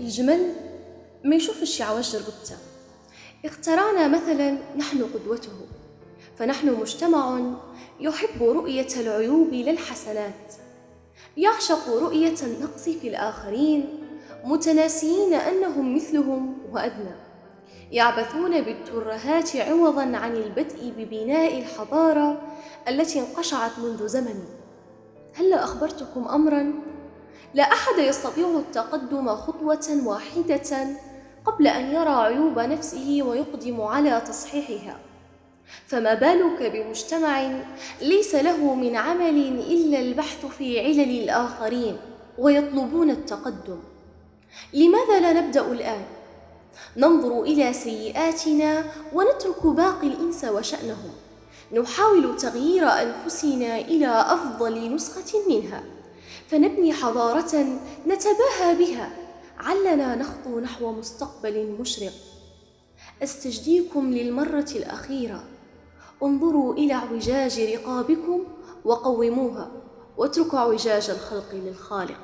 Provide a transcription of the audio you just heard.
الجمل ما يشوفش يعوج رقبته اخترعنا مثلا نحن قدوته فنحن مجتمع يحب رؤية العيوب للحسنات. يعشق رؤية النقص في الآخرين متناسيين أنهم مثلهم وأدنى. يعبثون بالترهات عوضا عن البدء ببناء الحضارة التي انقشعت منذ زمن. هل أخبرتكم أمرا لا أحد يستطيع التقدم خطوة واحدة قبل أن يرى عيوب نفسه ويقدم على تصحيحها. فما بالك بمجتمع ليس له من عمل إلا البحث في علل الآخرين ويطلبون التقدم. لماذا لا نبدأ الآن؟ ننظر إلى سيئاتنا ونترك باقي الإنس وشأنهم. نحاول تغيير أنفسنا إلى أفضل نسخة منها. فنبني حضارة نتباهى بها. علنا نخطو نحو مستقبل مشرق. استجديكم للمرة الأخيرة. انظروا إلى اعوجاج رقابكم وقوموها. واتركوا اعوجاج الخلق للخالق.